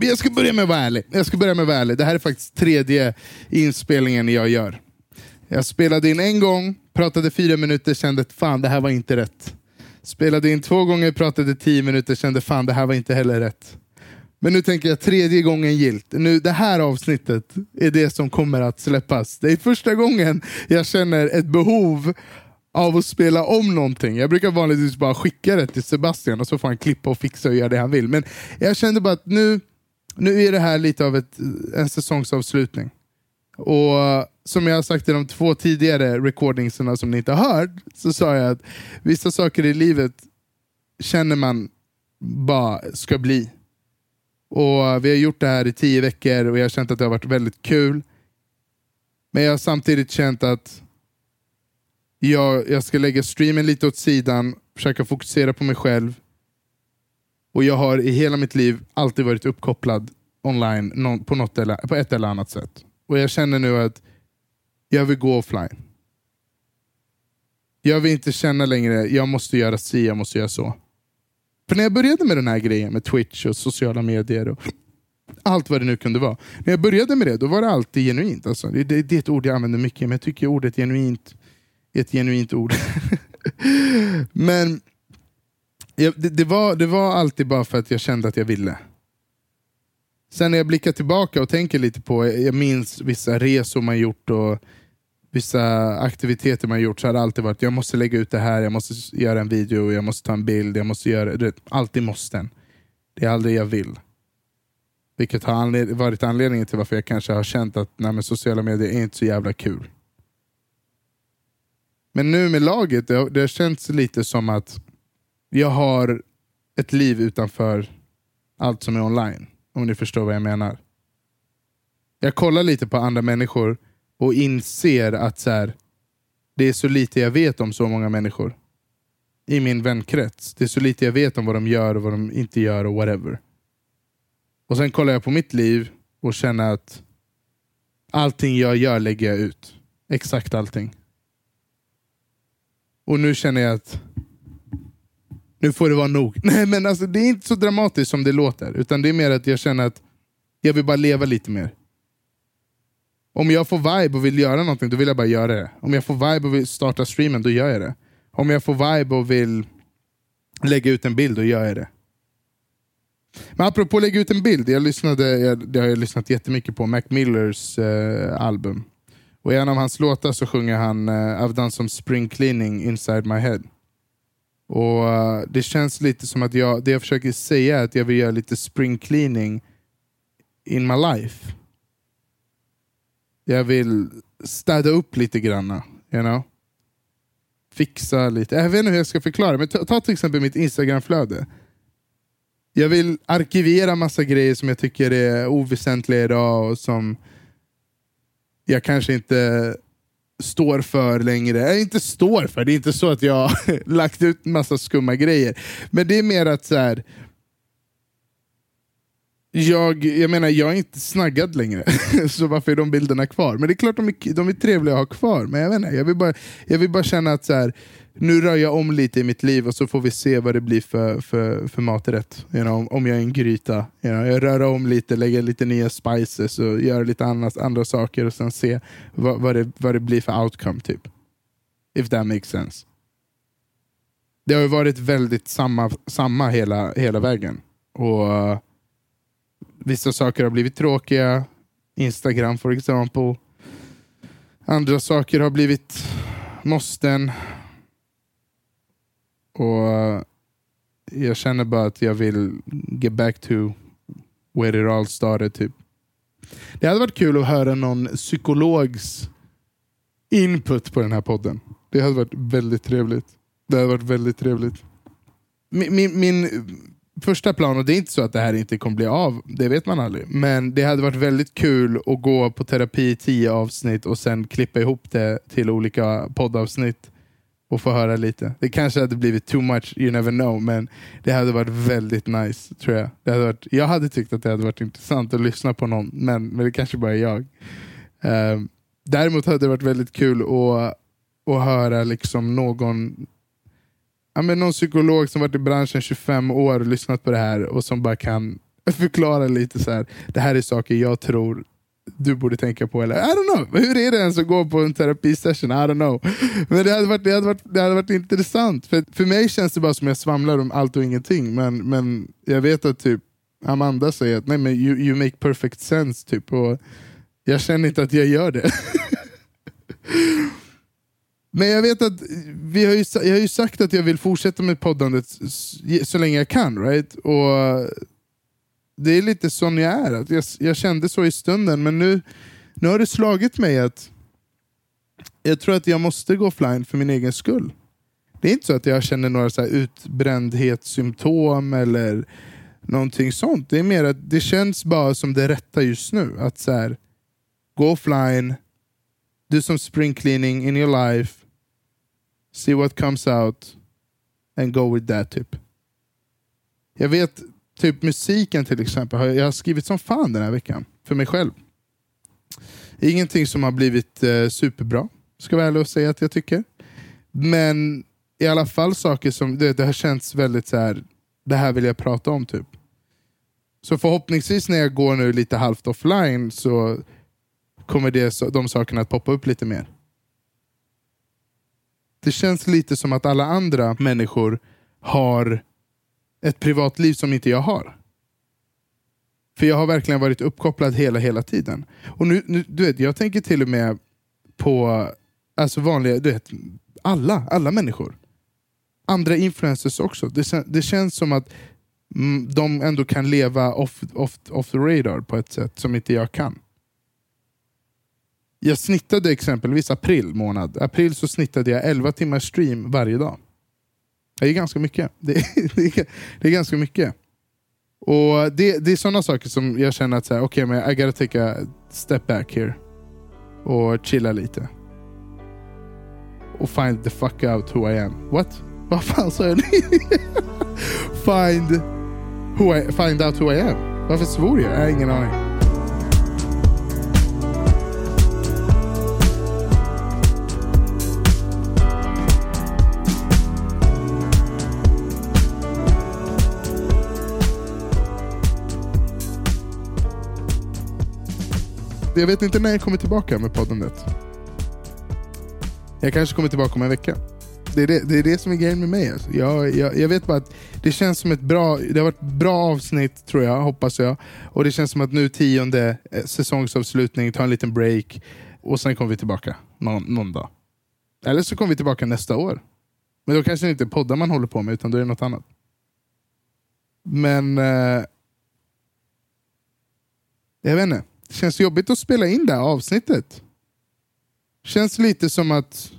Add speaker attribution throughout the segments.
Speaker 1: Jag ska börja med att vara ärlig. Jag ska börja med att vara ärlig. Det här är faktiskt tredje inspelningen jag gör. Jag spelade in en gång, pratade fyra minuter, kände att fan det här var inte rätt. Spelade in två gånger, pratade tio minuter, kände fan det här var inte heller rätt. Men nu tänker jag tredje gången gilt. Nu, det här avsnittet är det som kommer att släppas. Det är första gången jag känner ett behov av att spela om någonting. Jag brukar vanligtvis bara skicka det till Sebastian och så får han klippa och fixa och göra det han vill. Men jag kände bara att nu, nu är det här lite av ett, en säsongsavslutning. Och eh, som jag har sagt i de två tidigare recordingserna som ni inte har hört, så sa jag att vissa saker i livet känner man bara ska bli. Och eh, Vi har gjort det här i tio veckor och jag har känt att det har varit väldigt kul. Men jag har samtidigt känt att jag, jag ska lägga streamen lite åt sidan, försöka fokusera på mig själv. Och jag har i hela mitt liv alltid varit uppkopplad online på, något eller, på ett eller annat sätt. Och jag känner nu att jag vill gå offline. Jag vill inte känna längre, jag måste göra si, jag måste göra så. För när jag började med den här grejen med Twitch och sociala medier och allt vad det nu kunde vara. När jag började med det, då var det alltid genuint. Alltså, det, det, det är ett ord jag använder mycket, men jag tycker ordet genuint är ett genuint ord. men ja, det, det, var, det var alltid bara för att jag kände att jag ville. Sen när jag blickar tillbaka och tänker lite på, jag minns vissa resor man gjort och vissa aktiviteter man gjort så har det alltid varit jag måste lägga ut det här, jag måste göra en video, jag måste ta en bild, jag måste göra det. Alltid måste. Det är aldrig jag vill. Vilket har anled varit anledningen till varför jag kanske har känt att nej, sociala medier är inte så jävla kul. Men nu med laget, det har, det har känts lite som att jag har ett liv utanför allt som är online. Om ni förstår vad jag menar. Jag kollar lite på andra människor och inser att så här, det är så lite jag vet om så många människor. I min vänkrets. Det är så lite jag vet om vad de gör och vad de inte gör och whatever. Och sen kollar jag på mitt liv och känner att allting jag gör lägger jag ut. Exakt allting. Och nu känner jag att nu får det vara nog. Nej men alltså det är inte så dramatiskt som det låter. Utan det är mer att jag känner att jag vill bara leva lite mer. Om jag får vibe och vill göra någonting, då vill jag bara göra det. Om jag får vibe och vill starta streamen, då gör jag det. Om jag får vibe och vill lägga ut en bild, då gör jag det. Men apropå att lägga ut en bild, jag lyssnade, jag, det har jag lyssnat jättemycket på, Mac Millers eh, album. Och i en av hans låtar så sjunger han uh, I've done some spring cleaning inside my head. Och eh, Det känns lite som att jag, det jag försöker säga är att jag vill göra lite spring cleaning in my life. Jag vill städa upp lite grann. You know? Fixa lite. Jag vet inte hur jag ska förklara, men ta, ta till exempel mitt Instagramflöde. Jag vill arkivera massa grejer som jag tycker är oväsentliga idag och som jag kanske inte står för längre. Eller inte står för, det är inte så att jag har lagt ut massa skumma grejer. Men det är mer att så här, jag, jag menar, jag är inte snaggad längre, så varför är de bilderna kvar? Men det är klart de är, de är trevliga att ha kvar, men jag, vet inte, jag, vill, bara, jag vill bara känna att så här, nu rör jag om lite i mitt liv och så får vi se vad det blir för, för, för maträtt. You know, om jag är en gryta. You know, jag rör om lite, lägger lite nya spices och gör lite annat, andra saker och sen se vad, vad, det, vad det blir för outcome. typ. If that makes sense. Det har varit väldigt samma, samma hela, hela vägen. Och uh, Vissa saker har blivit tråkiga. Instagram for example. Andra saker har blivit måsten. Och jag känner bara att jag vill get back to where it all started. Typ. Det hade varit kul att höra någon psykologs input på den här podden. Det hade varit väldigt trevligt. Det hade varit väldigt trevligt. Min, min, min första plan, och det är inte så att det här inte kommer bli av, det vet man aldrig. Men det hade varit väldigt kul att gå på terapi i tio avsnitt och sen klippa ihop det till olika poddavsnitt och få höra lite. Det kanske hade blivit too much, you never know, men det hade varit väldigt nice tror jag. Det hade varit, jag hade tyckt att det hade varit intressant att lyssna på någon, men, men det kanske bara är jag. Uh, däremot hade det varit väldigt kul att, att höra liksom någon ja, men någon psykolog som varit i branschen 25 år och lyssnat på det här och som bara kan förklara lite så här. det här är saker jag tror du borde tänka på. Eller I don't know, hur är det ens att gå på en terapisession? I don't know. Men det hade varit, det hade varit, det hade varit intressant. För, för mig känns det bara som att jag svamlar om allt och ingenting. Men, men jag vet att typ Amanda säger att Nej, men you, you make perfect sense. Typ, och jag känner inte att jag gör det. Men jag vet att vi har ju, jag har ju sagt att jag vill fortsätta med poddandet så länge jag kan. right? Och det är lite sån jag är. Att jag, jag kände så i stunden, men nu, nu har det slagit mig att jag tror att jag måste gå offline för min egen skull. Det är inte så att jag känner några så utbrändhetssymptom eller någonting sånt. Det är mer att det känns bara som det rätta just nu. Att så här, gå offline, do some spring cleaning in your life, see what comes out and go with that. typ. Jag vet, typ musiken till exempel, jag har skrivit som fan den här veckan. För mig själv. Ingenting som har blivit eh, superbra, ska jag vara ärlig och säga att jag tycker. Men i alla fall saker som det, det har känts väldigt så här. det här vill jag prata om. typ. Så förhoppningsvis när jag går nu lite halvt offline så kommer det, de sakerna att poppa upp lite mer. Det känns lite som att alla andra människor har ett privatliv som inte jag har. För jag har verkligen varit uppkopplad hela, hela tiden. Och nu, nu du vet, Jag tänker till och med på alltså vanliga, du vet, alla, alla människor. Andra influencers också. Det, det känns som att mm, de ändå kan leva off, off, off the radar på ett sätt som inte jag kan. Jag snittade exempelvis april månad. April så snittade jag 11 timmar stream varje dag. Det är ganska mycket. Det är, det är, det är ganska mycket. Och det, det är sådana saker som jag känner att okej, okay, men I gotta take a step back here. Och chilla lite. Och find the fuck out who I am. What? Vad fan sa jag? find, who I, find out who I am. Varför svor jag? Jag har ingen aning. Jag vet inte när jag kommer tillbaka med poddandet. Jag kanske kommer tillbaka om en vecka. Det är det, det, är det som är grejen med mig. Alltså. Jag, jag, jag, vet bara att det känns som ett bra, det har varit ett bra avsnitt tror jag, hoppas jag. Och det känns som att nu tionde eh, säsongsavslutning, ta en liten break och sen kommer vi tillbaka någon, någon dag. Eller så kommer vi tillbaka nästa år. Men då kanske det inte är poddar man håller på med utan då är det något annat. Men... Eh, jag vet inte. Det känns jobbigt att spela in det här avsnittet. Känns lite som att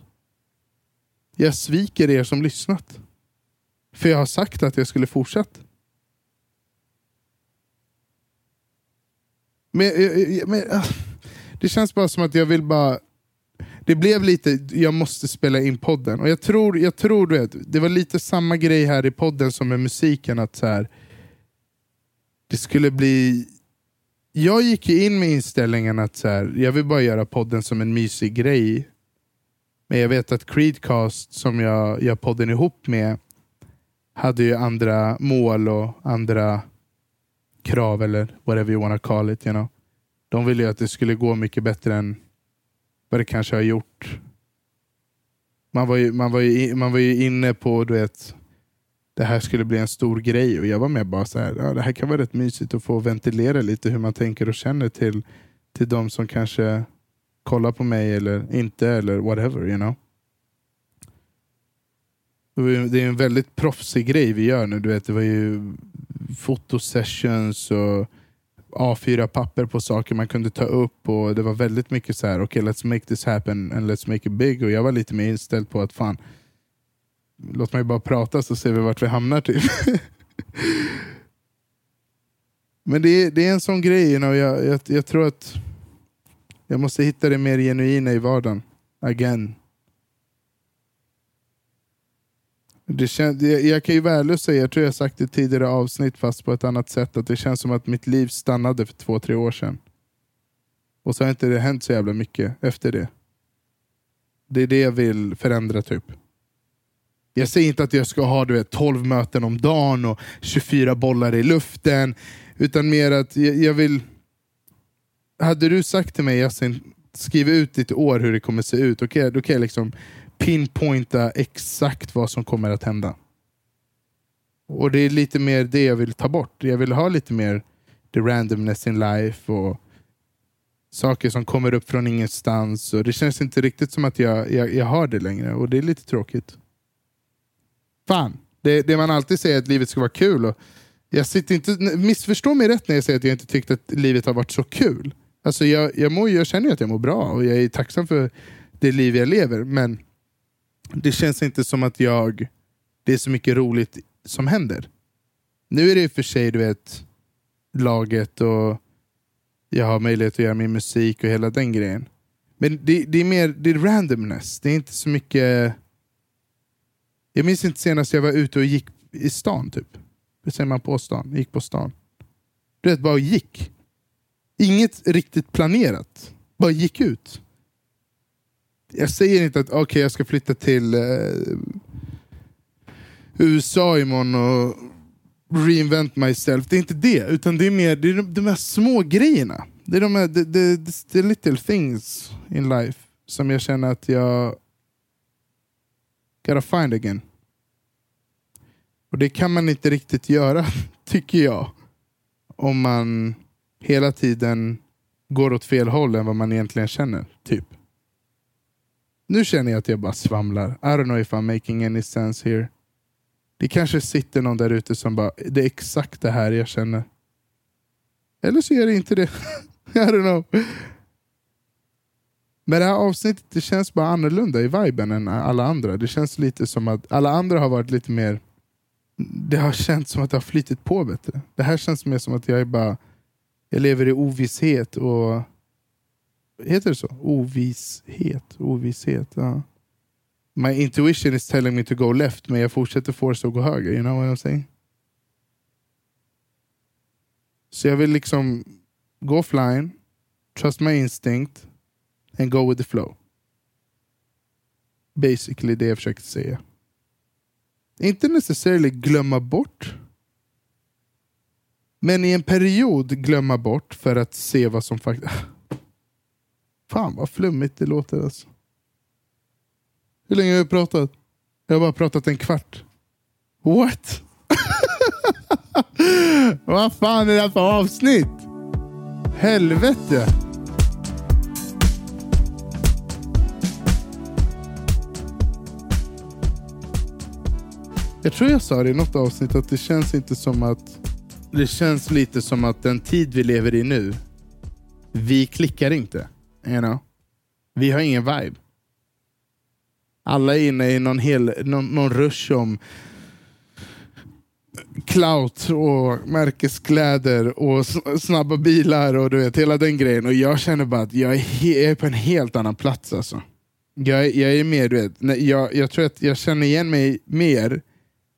Speaker 1: jag sviker er som lyssnat. För jag har sagt att jag skulle fortsätta. Men, eh, eh, men, ah, det känns bara som att jag vill bara... Det blev lite, jag måste spela in podden. Och jag tror, jag tror du vet, det var lite samma grej här i podden som med musiken. att så här, Det skulle bli jag gick ju in med inställningen att så här, jag vill bara göra podden som en mysig grej. Men jag vet att Creedcast, som jag gör podden ihop med, hade ju andra mål och andra krav, eller whatever you wanna call it. You know. De ville ju att det skulle gå mycket bättre än vad det kanske har gjort. Man var ju, man var ju, man var ju inne på du vet, det här skulle bli en stor grej och jag var med bara så här, ja, det här kan vara rätt mysigt att få ventilera lite hur man tänker och känner till, till de som kanske kollar på mig eller inte eller whatever. You know? Det är en väldigt proffsig grej vi gör nu. Du vet, det var ju fotosessions och A4-papper på saker man kunde ta upp och det var väldigt mycket så här, okej okay, let's make this happen and let's make it big. Och jag var lite mer inställd på att fan, låt mig bara prata så ser vi vart vi hamnar. Typ. Men det är, det är en sån grej, you know, jag, jag, jag, tror att jag måste hitta det mer genuina i vardagen. Again. Det kän, jag, jag kan ju väl säga, jag tror jag sagt det i tidigare avsnitt fast på ett annat sätt, att det känns som att mitt liv stannade för två, tre år sedan. Och så har inte det hänt så jävla mycket efter det. Det är det jag vill förändra typ. Jag säger inte att jag ska ha du vet, 12 möten om dagen och 24 bollar i luften. Utan mer att jag, jag vill... Hade du sagt till mig Yasin, skriv ut ditt år hur det kommer se ut. Okay, då kan jag liksom pinpointa exakt vad som kommer att hända. Och det är lite mer det jag vill ta bort. Jag vill ha lite mer the randomness in life och saker som kommer upp från ingenstans. Och det känns inte riktigt som att jag, jag, jag har det längre och det är lite tråkigt. Fan, det, det man alltid säger att livet ska vara kul. Och jag sitter inte, missförstå mig rätt när jag säger att jag inte tyckte att livet har varit så kul. Alltså jag, jag, mår, jag känner att jag mår bra och jag är tacksam för det liv jag lever. Men det känns inte som att jag det är så mycket roligt som händer. Nu är det i och för sig du vet, laget och jag har möjlighet att göra min musik och hela den grejen. Men det, det är mer det är randomness. Det är inte så mycket... Jag minns inte senast jag var ute och gick i stan. typ. Hur säger man på stan? Gick på stan. Du vet, bara gick. Inget riktigt planerat. Bara gick ut. Jag säger inte att okay, jag ska flytta till eh, USA imorgon och reinvent myself. Det är inte det, utan det är mer det är de, de här små grejerna. Det är de här the, the, the little things in life som jag känner att jag gotta find again. Och det kan man inte riktigt göra, tycker jag. Om man hela tiden går åt fel håll än vad man egentligen känner. Typ. Nu känner jag att jag bara svamlar. I don't know if I'm making any sense here. Det kanske sitter någon där ute som bara, det är exakt det här jag känner. Eller så är det inte det. I don't know. Men det här avsnittet det känns bara annorlunda i viben än alla andra. Det känns lite som att alla andra har varit lite mer... Det har känts som att det har flyttit på bättre. Det här känns mer som att jag är bara... Jag lever i ovisshet och... Heter det så? Ovisshet? Ovisshet, ja my intuition is telling me to go left, men jag fortsätter force att gå höger. You know what I'm saying? Så jag vill liksom gå offline, trust my instinct and go with the flow. Basically det jag försökte säga. Inte necessarily glömma bort. Men i en period glömma bort för att se vad som faktiskt... Fan vad flummigt det låter alltså. Hur länge har vi pratat? Jag har bara pratat en kvart. What? Vad fan är det här för avsnitt? Helvete! Jag tror jag sa det i något avsnitt att det känns inte som att... Det känns lite som att den tid vi lever i nu, vi klickar inte. You know? Vi har ingen vibe. Alla är inne i någon, hel, någon, någon rush om clout och märkeskläder och snabba bilar och du vet hela den grejen. Och jag känner bara att jag är, jag är på en helt annan plats. Alltså. Jag, jag är mer, du vet, jag, jag tror att jag känner igen mig mer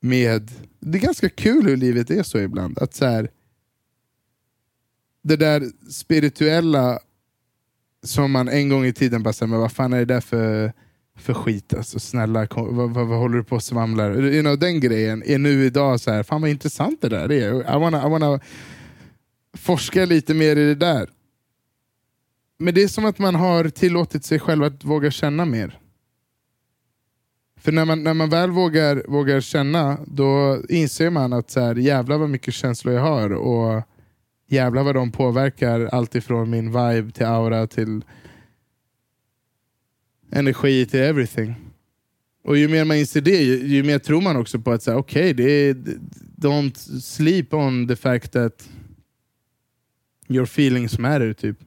Speaker 1: med... Det är ganska kul hur livet är så ibland. Att så här, Det där spirituella som man en gång i tiden bara, men vad fan är det där för för skit alltså, snälla, vad, vad, vad håller du på och svamlar? You know, den grejen är nu idag så här, fan vad intressant det där är. I wanna, I wanna forska lite mer i det där. Men det är som att man har tillåtit sig själv att våga känna mer. För när man, när man väl vågar, vågar känna, då inser man att så här, jävlar vad mycket känslor jag har och jävlar vad de påverkar allt ifrån min vibe till aura till energi till everything. Och ju mer man inser det, ju, ju mer tror man också på att säga okej, okay, don't sleep on the fact that your feelings matter, typ.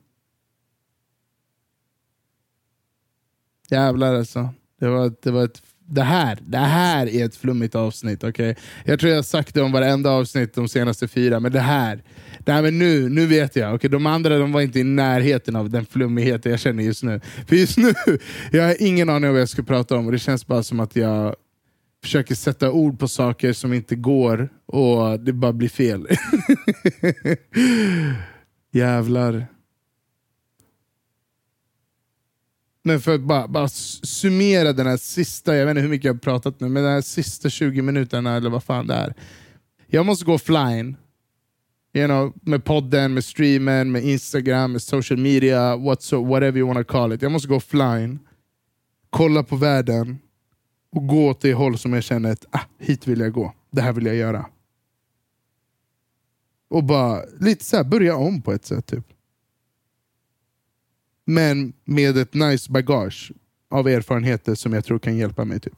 Speaker 1: Jävlar alltså. Det var, det var ett det här, det här är ett flummigt avsnitt. Okay? Jag tror jag har sagt det om varenda avsnitt de senaste fyra, men det här, det här men nu, nu vet jag. Okay, de andra de var inte i närheten av den flummigheten jag känner just nu. För just nu, jag har ingen aning om vad jag ska prata om och det känns bara som att jag försöker sätta ord på saker som inte går och det bara blir fel. Jävlar. Men för att bara, bara summera den här sista, jag vet inte hur mycket jag har pratat nu, men den här sista 20 minuterna eller vad fan det är. Jag måste gå offline. You know, med podden, med streamen, med Instagram, med social media, whatever you wanna call it. Jag måste gå offline, kolla på världen och gå åt det håll som jag känner att ah, hit vill jag gå. Det här vill jag göra. Och bara lite så här, börja om på ett sätt. typ. Men med ett nice bagage av erfarenheter som jag tror kan hjälpa mig. typ.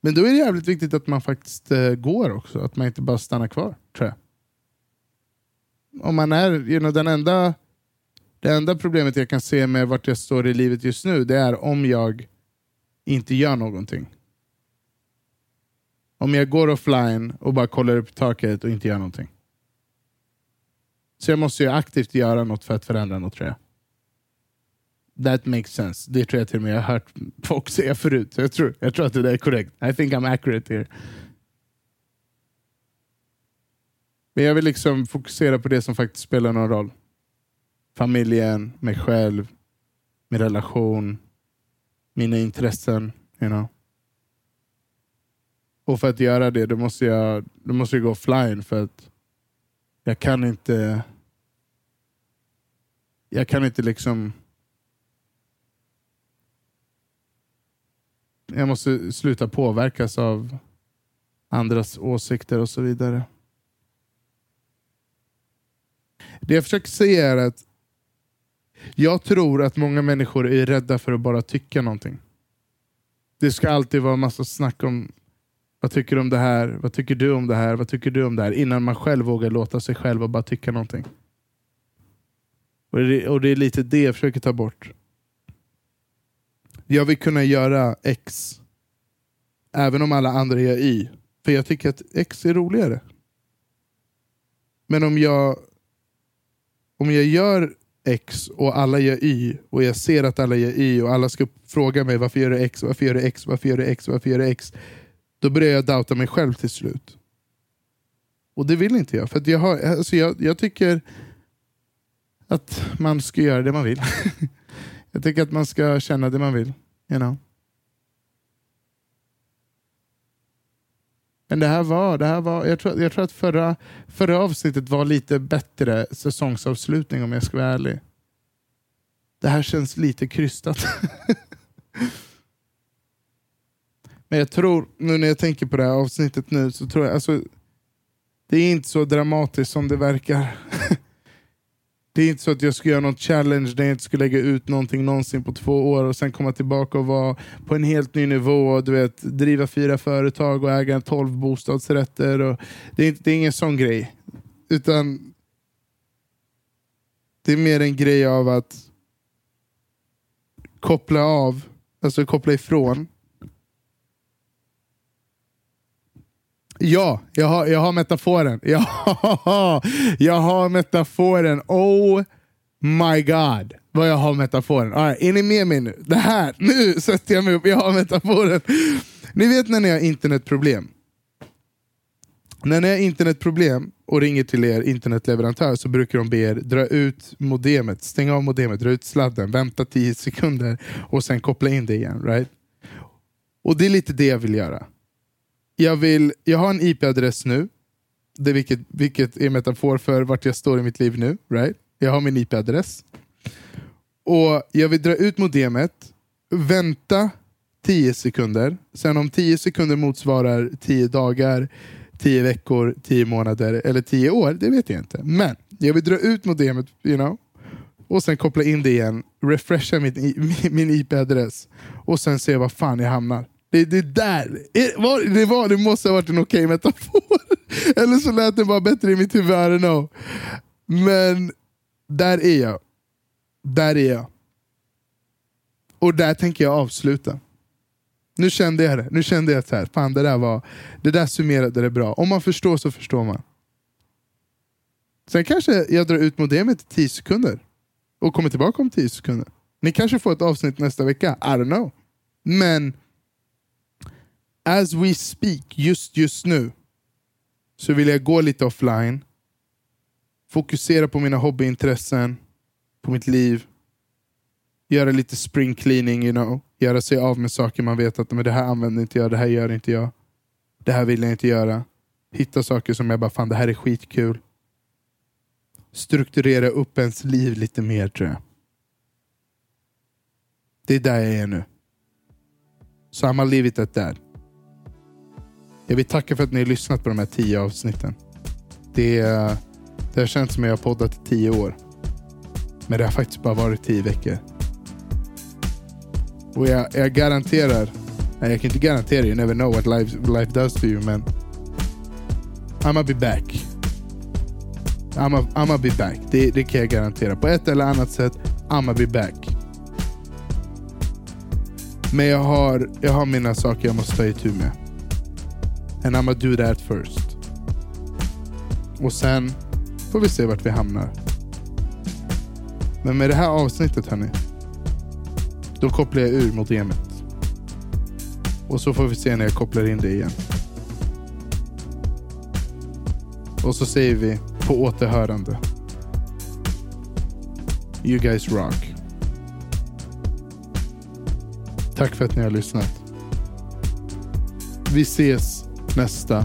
Speaker 1: Men då är det jävligt viktigt att man faktiskt eh, går också. Att man inte bara stannar kvar, tror jag. Om man är, you know, den enda, det enda problemet jag kan se med vart jag står i livet just nu, det är om jag inte gör någonting. Om jag går offline och bara kollar upp taket och inte gör någonting. Så jag måste ju aktivt göra något för att förändra något tror jag. That makes sense. Det tror jag till och med jag har hört folk säga förut. jag, tror, jag tror att det där är korrekt. I think I'm accurate here. Men jag vill liksom fokusera på det som faktiskt spelar någon roll. Familjen, mig själv, min relation, mina intressen. You know. Och för att göra det, då måste jag, då måste jag gå offline för att jag kan inte jag kan inte liksom jag måste sluta påverkas av andras åsikter och så vidare. Det jag försöker säga är att jag tror att många människor är rädda för att bara tycka någonting. Det ska alltid vara massa snack om vad tycker du om det här? Vad tycker du om det här? Vad tycker du om det här? Innan man själv vågar låta sig själv och bara tycka någonting. Och det, och det är lite det jag försöker ta bort. Jag vill kunna göra X även om alla andra gör Y. För jag tycker att X är roligare. Men om jag om jag gör X och alla gör Y och jag ser att alla gör Y och alla ska fråga mig varför gör du X, varför gör du X, varför gör du X, varför gör du X? Då börjar jag doubta mig själv till slut. Och det vill inte jag. För jag, har, alltså jag, jag tycker att man ska göra det man vill. jag tycker att man ska känna det man vill. You know? Men det här var, det här var jag, tror, jag tror att förra, förra avsnittet var lite bättre säsongsavslutning om jag ska vara ärlig. Det här känns lite krystat. Men jag tror, nu när jag tänker på det här avsnittet nu, så tror jag, alltså, det är inte så dramatiskt som det verkar. det är inte så att jag ska göra någon challenge där jag inte ska lägga ut någonting någonsin på två år och sen komma tillbaka och vara på en helt ny nivå. Du vet, driva fyra företag och äga tolv bostadsrätter. Och det, är, det är ingen sån grej. Utan det är mer en grej av att koppla av, alltså koppla ifrån Ja, jag har, jag har metaforen. Ja, jag har metaforen. Oh my god, vad jag har metaforen. right, är ni med mig nu? Det här, nu sätter jag mig upp. Jag har metaforen. Ni vet när ni har internetproblem. När ni har internetproblem och ringer till er internetleverantör så brukar de be er dra ut modemet, stänga av modemet, dra ut sladden, vänta 10 sekunder och sen koppla in det igen. Right? Och det är lite det jag vill göra jag, vill, jag har en IP-adress nu, det vilket, vilket är metafor för vart jag står i mitt liv nu. Right? Jag har min IP-adress. Och Jag vill dra ut modemet, vänta 10 sekunder. Sen om 10 sekunder motsvarar 10 dagar, 10 veckor, 10 månader eller 10 år, det vet jag inte. Men jag vill dra ut modemet you know, och sen koppla in det igen, refresha min, min IP-adress och sen se var fan jag hamnar. Det, det där, det, var, det, var, det måste ha varit en okej okay metafor. Eller så lät det bara bättre i mitt huvud, I don't know. Men där är jag. Där är jag. Och där tänker jag avsluta. Nu kände jag det. Nu kände jag att så här, fan, det, där var, det där summerade det bra. Om man förstår så förstår man. Sen kanske jag drar ut modemet i 10 sekunder och kommer tillbaka om 10 sekunder. Ni kanske får ett avsnitt nästa vecka. I don't know. Men as we speak, just just nu, så vill jag gå lite offline, fokusera på mina hobbyintressen på mitt liv. Göra lite spring cleaning, you know. Göra sig av med saker man vet att men det här använder inte jag, det här gör inte jag. Det här vill jag inte göra. Hitta saker som jag bara, fan det här är skitkul. Strukturera upp ens liv lite mer tror jag. Det är där jag är nu. Så I'm leave it at that. Jag vill tacka för att ni har lyssnat på de här tio avsnitten. Det, det har känts som att jag har poddat i tio år. Men det har faktiskt bara varit tio veckor. Och jag, jag garanterar, nej jag kan inte garantera, you never know what life, life does to you, men I'ma be back. I'ma, I'ma be back, det, det kan jag garantera. På ett eller annat sätt, I'ma be back. Men jag har, jag har mina saker jag måste ta itu med. And I'ma do that first. Och sen får vi se vart vi hamnar. Men med det här avsnittet hörni. Då kopplar jag ur modemet. Och så får vi se när jag kopplar in det igen. Och så säger vi på återhörande. You guys rock. Tack för att ni har lyssnat. Vi ses nästa.